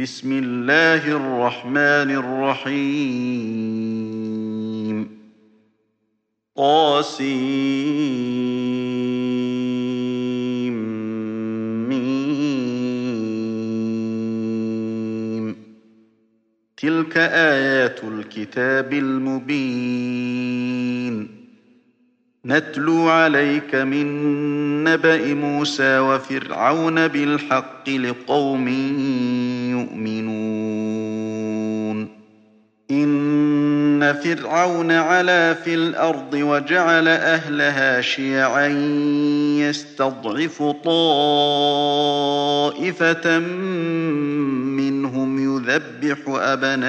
بسم الله الرحمن الرحيم. طاسيم. تلك آيات الكتاب المبين. نتلو عليك من نبأ موسى وفرعون بالحق لقوم يؤمنون إن فرعون علا في الأرض وجعل أهلها شيعا يستضعف طائفة منهم يذبح أبناءهم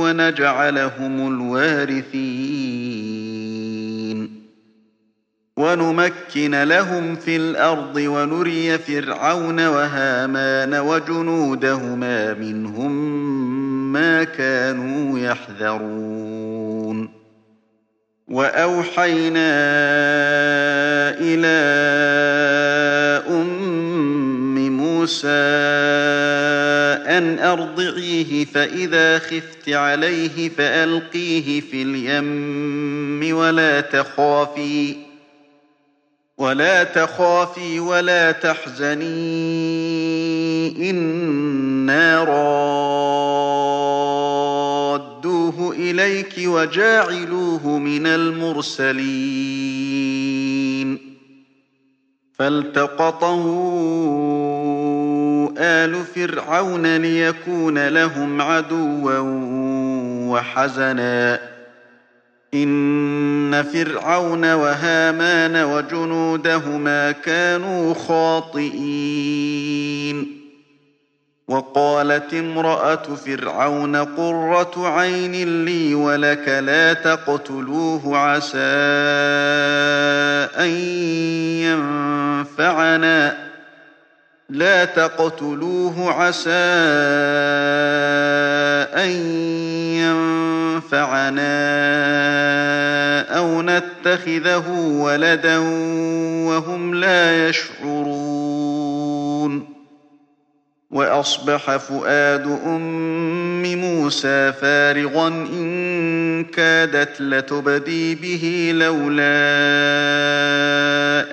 ونجعلهم الوارثين. ونمكن لهم في الأرض ونري فرعون وهامان وجنودهما منهم ما كانوا يحذرون. وأوحينا إلى أم موسى أن أرضعيه فإذا خفت عليه فألقيه في اليم ولا تخافي ولا تخافي ولا تحزني إنا رادوه إليك وجاعلوه من المرسلين. فالتقطه آل فرعون ليكون لهم عدوا وحزنا. إن فرعون وهامان وجنودهما كانوا خاطئين. وقالت امرأة فرعون قرة عين لي ولك لا تقتلوه عسى أن ينفعنا. لا تقتلوه عسى أن ينفعنا أو نتخذه ولدا وهم لا يشعرون. وأصبح فؤاد أم موسى فارغا إن كادت لتبدي به لولا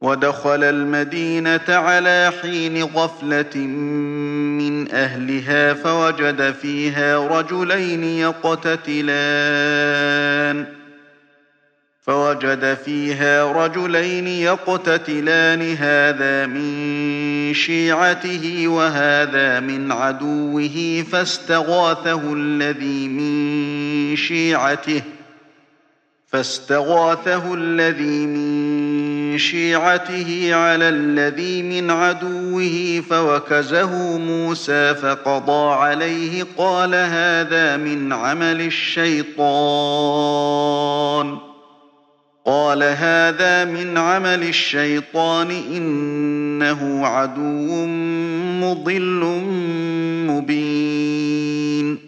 ودخل المدينة على حين غفلة من أهلها فوجد فيها رجلين يقتتلان. فوجد فيها رجلين يقتتلان هذا من شيعته وهذا من عدوه فاستغاثه الذي من شيعته فاستغاثه الذي من شيعته على الذي من عدوه فوكزه موسى فقضى عليه قال هذا من عمل الشيطان. قال هذا من عمل الشيطان إنه عدو مضل مبين.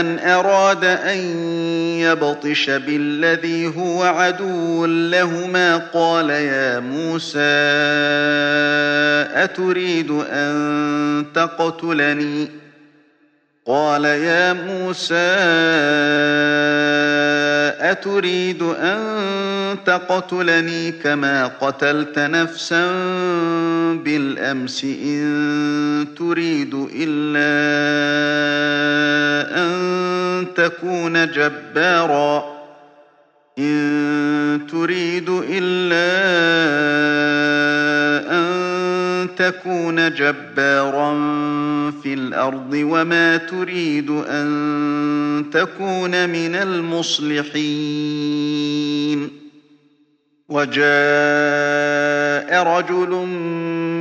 أن أراد أن يبطش بالذي هو عدو لهما قال يا موسى أتريد أن تقتلني؟ قال يا موسى أتريد أن تقتلني كما قتلت نفسا بالأمس إن تريد إلا أن تكون جبارا. إن تريد إلا أن تكون جبارا في الأرض وما تريد أن تكون من المصلحين. وجاء رجل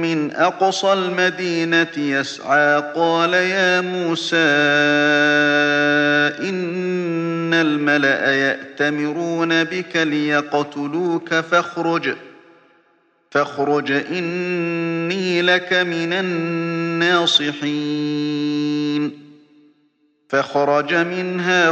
من أقصى المدينة يسعى قال يا موسى إن الملأ يأتمرون بك ليقتلوك فاخرج فاخرج إني لك من الناصحين. فخرج منها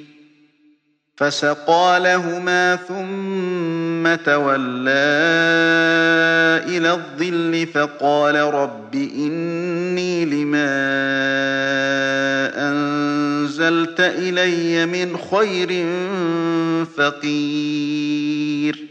فسقى لهما ثم تولى إلى الظل فقال رب إني لما أنزلت إلي من خير فقير.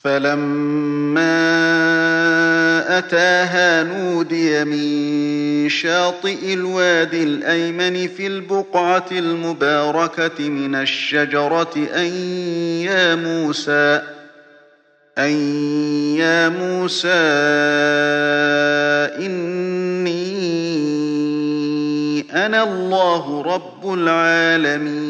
فلما أتاها نودي من شاطئ الوادي الأيمن في البقعة المباركة من الشجرة أن يا موسى أن يا موسى إني أنا الله رب العالمين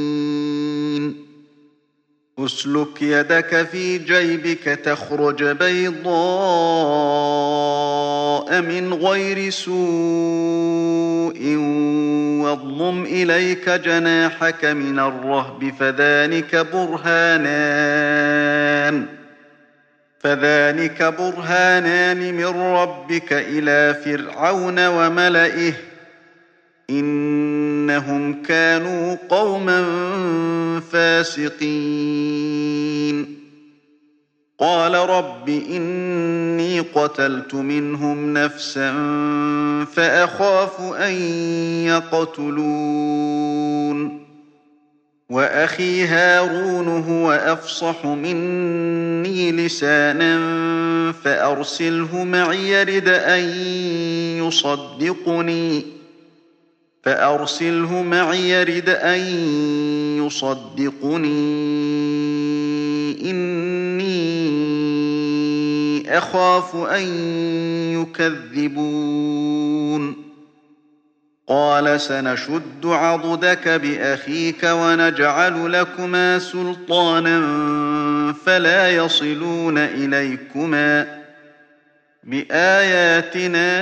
أسلك يدك في جيبك تخرج بيضاء من غير سوء واضمم إليك جناحك من الرهب فذلك برهانان. فذلك برهانان من ربك إلى فرعون وملئه. إنهم كانوا قوما فاسقين. قال رب إني قتلت منهم نفسا فأخاف أن يقتلون. وأخي هارون هو أفصح مني لسانا فأرسله معي رد أن يصدقني. فأرسله معي رد أن يصدقني. إني أخاف أن يكذبون. قال سنشد عضدك بأخيك ونجعل لكما سلطانا فلا يصلون إليكما. بآياتنا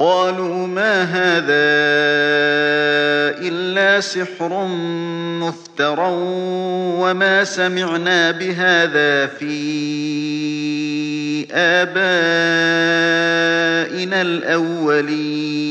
قالوا ما هذا إلا سحر مفترى وما سمعنا بهذا في آبائنا الأولين.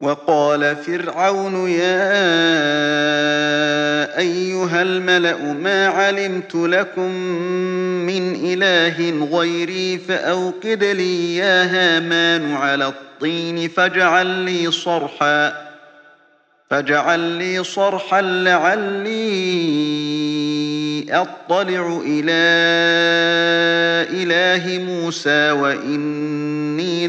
وقال فرعون يا أيها الملأ ما علمت لكم من إله غيري فأوقد لي يا هامان على الطين فاجعل لي صرحاً فاجعل لي صرحا لعلي أطلع إلى إله موسى وإني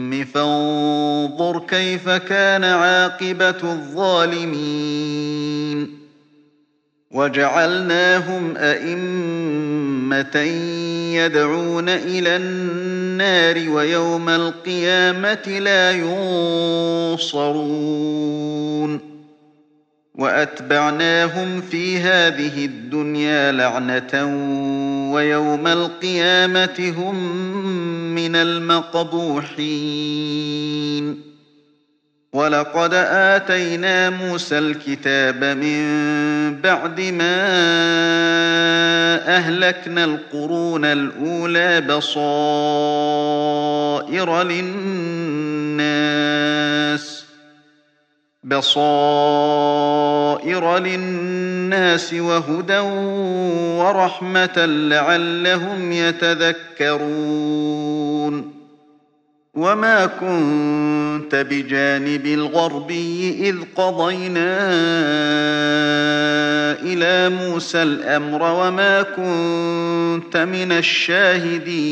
فانظر كيف كان عاقبة الظالمين. وجعلناهم أئمة يدعون إلى النار ويوم القيامة لا ينصرون. وأتبعناهم في هذه الدنيا لعنة ويوم القيامة هم من المقبوحين. ولقد آتينا موسى الكتاب من بعد ما أهلكنا القرون الأولى بصائر للناس. بصائر للناس وهدى ورحمة لعلهم يتذكرون. وما كنت بجانب الغربي إذ قضينا إلى موسى الأمر وما كنت من الشاهدين.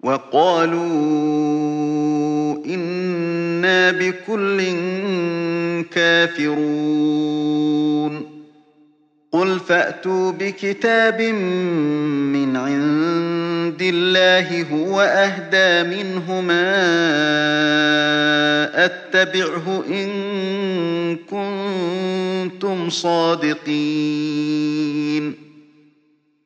وقالوا إنا بكل كافرون. قل فأتوا بكتاب من عند الله هو أهدى منهما أتبعه إن كنتم صادقين.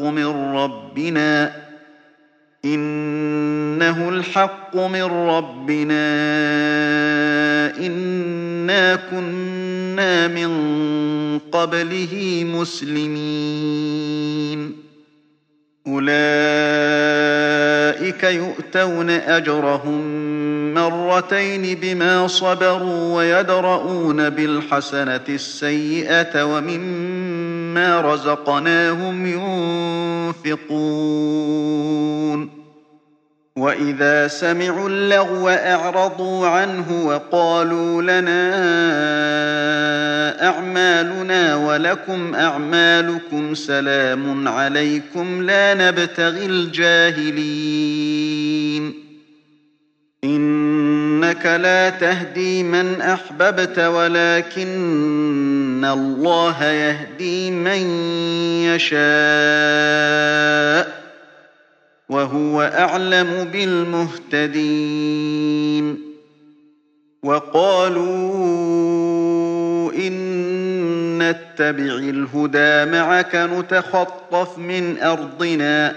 من ربنا إنه الحق من ربنا إنا كنا من قبله مسلمين. أولئك يؤتون أجرهم مرتين بما صبروا ويدرؤون بالحسنة السيئة ومما رزقناهم ينفقون وإذا سمعوا اللغو أعرضوا عنه وقالوا لنا أعمالنا ولكم أعمالكم سلام عليكم لا نبتغي الجاهلين إنك لا تهدي من أحببت ولكن الله يهدي من يشاء وهو أعلم بالمهتدين وقالوا إن نتبع الهدى معك نتخطف من أرضنا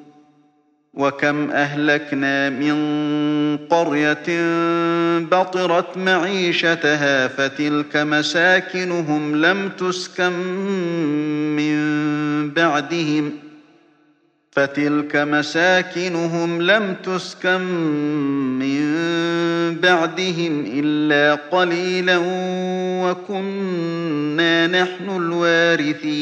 وكم أهلكنا من قرية بطرت معيشتها فتلك مساكنهم لم تسكن من بعدهم ۖ فتلك مساكنهم لم تسكن من بعدهم إلا قليلا وكنا نحن الوارثين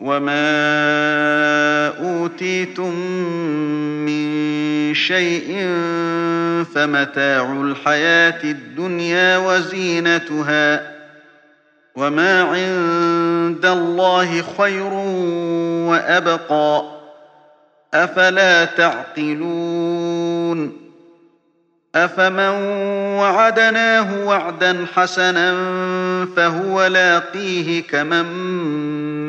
وما أوتيتم من شيء فمتاع الحياة الدنيا وزينتها وما عند الله خير وأبقى أفلا تعقلون أفمن وعدناه وعدا حسنا فهو لاقيه كمن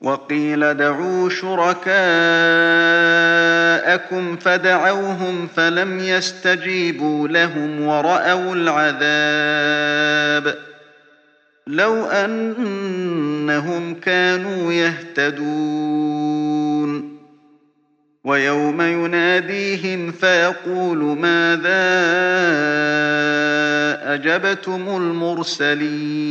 وقيل دعوا شركاءكم فدعوهم فلم يستجيبوا لهم ورأوا العذاب لو أنهم كانوا يهتدون ويوم يناديهم فيقول ماذا أجبتم المرسلين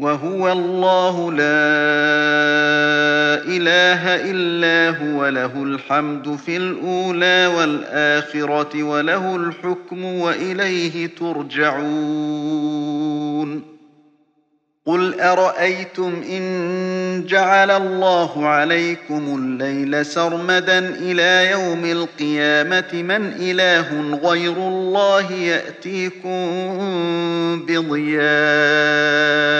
وهو الله لا إله إلا هو له الحمد في الأولى والآخرة وله الحكم وإليه ترجعون. قل أرأيتم إن جعل الله عليكم الليل سرمدا إلى يوم القيامة؟ من إله غير الله يأتيكم بضياء؟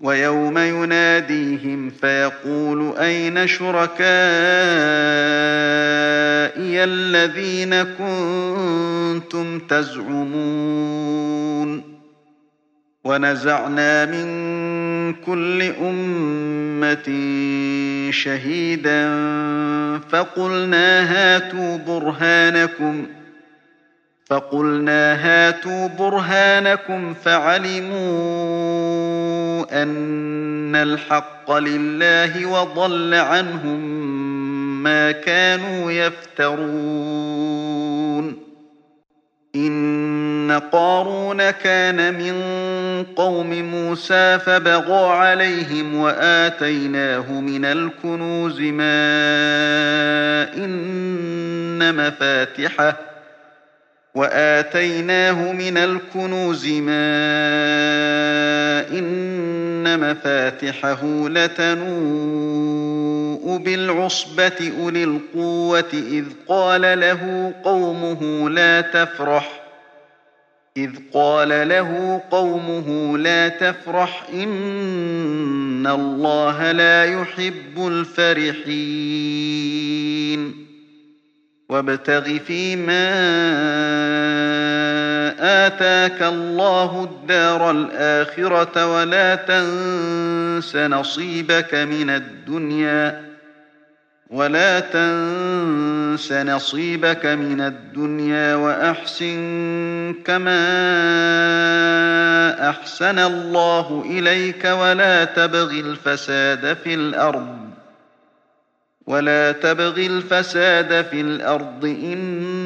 ويوم يناديهم فيقول أين شركائي الذين كنتم تزعمون؟ ونزعنا من كل أمة شهيدا فقلنا هاتوا برهانكم فقلنا هاتوا برهانكم فعلموا أن الحق لله وضل عنهم ما كانوا يفترون. إن قارون كان من قوم موسى فبغى عليهم وآتيناه من الكنوز ما إن مفاتحه وآتيناه من الكنوز ما إن مفاتحه لتنوء بالعصبة أولي القوة إذ قال له قومه لا تفرح إذ قال له قومه لا تفرح إن الله لا يحب الفرحين وابتغ فيما آتاك الله الدار الآخرة ولا تنس نصيبك من الدنيا ولا تنس نصيبك من الدنيا وأحسن كما أحسن الله إليك ولا تبغ الفساد في الأرض ولا تبغ الفساد في الأرض إن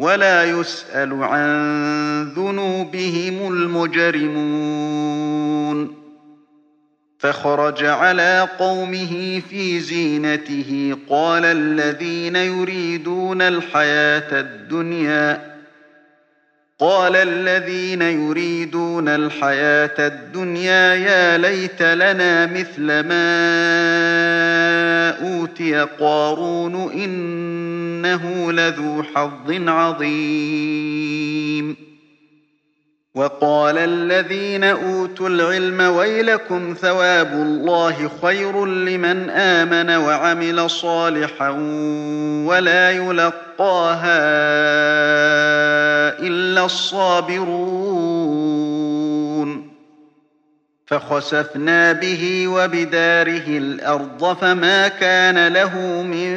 ولا يسأل عن ذنوبهم المجرمون. فخرج على قومه في زينته قال الذين يريدون الحياة الدنيا قال الذين يريدون الحياة الدنيا يا ليت لنا مثل ما أوتي قارون إنه لذو حظ عظيم. وقال الذين أوتوا العلم ويلكم ثواب الله خير لمن آمن وعمل صالحا ولا يلقاها إلا الصابرون. فخسفنا به وبداره الأرض فما كان له من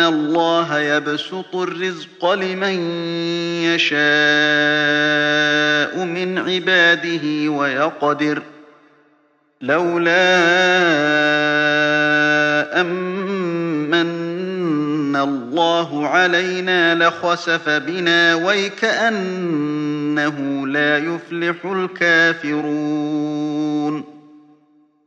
الله يبسط الرزق لمن يشاء من عباده ويقدر ۖ لولا أمن الله علينا لخسف بنا ويكأنه لا يفلح الكافرون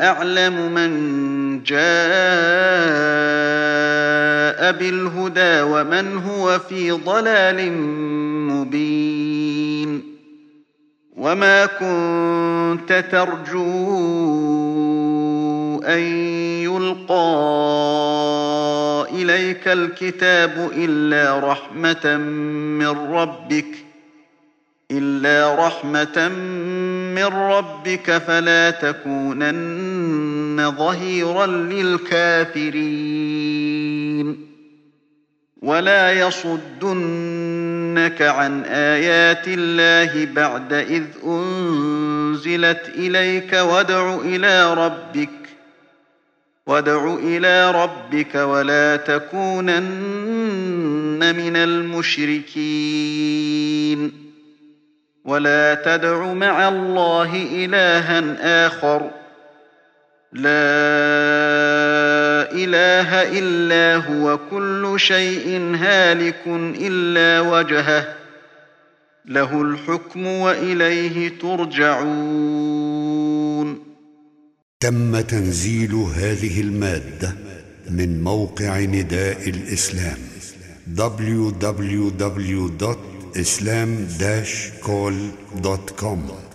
أعلم من جاء بالهدى ومن هو في ضلال مبين وما كنت ترجون أن يلقى إليك الكتاب إلا رحمة من ربك إلا رحمة من ربك فلا تكونن ظهيرا للكافرين. ولا يصدنك عن آيات الله بعد إذ أنزلت إليك وادع إلى ربك وادع إلى ربك ولا تكونن من المشركين. ولا تدع مع الله إلها آخر. لا إله إلا هو كل شيء هالك إلا وجهه. له الحكم وإليه ترجعون. تم تنزيل هذه المادة من موقع نداء الإسلام islam-call.com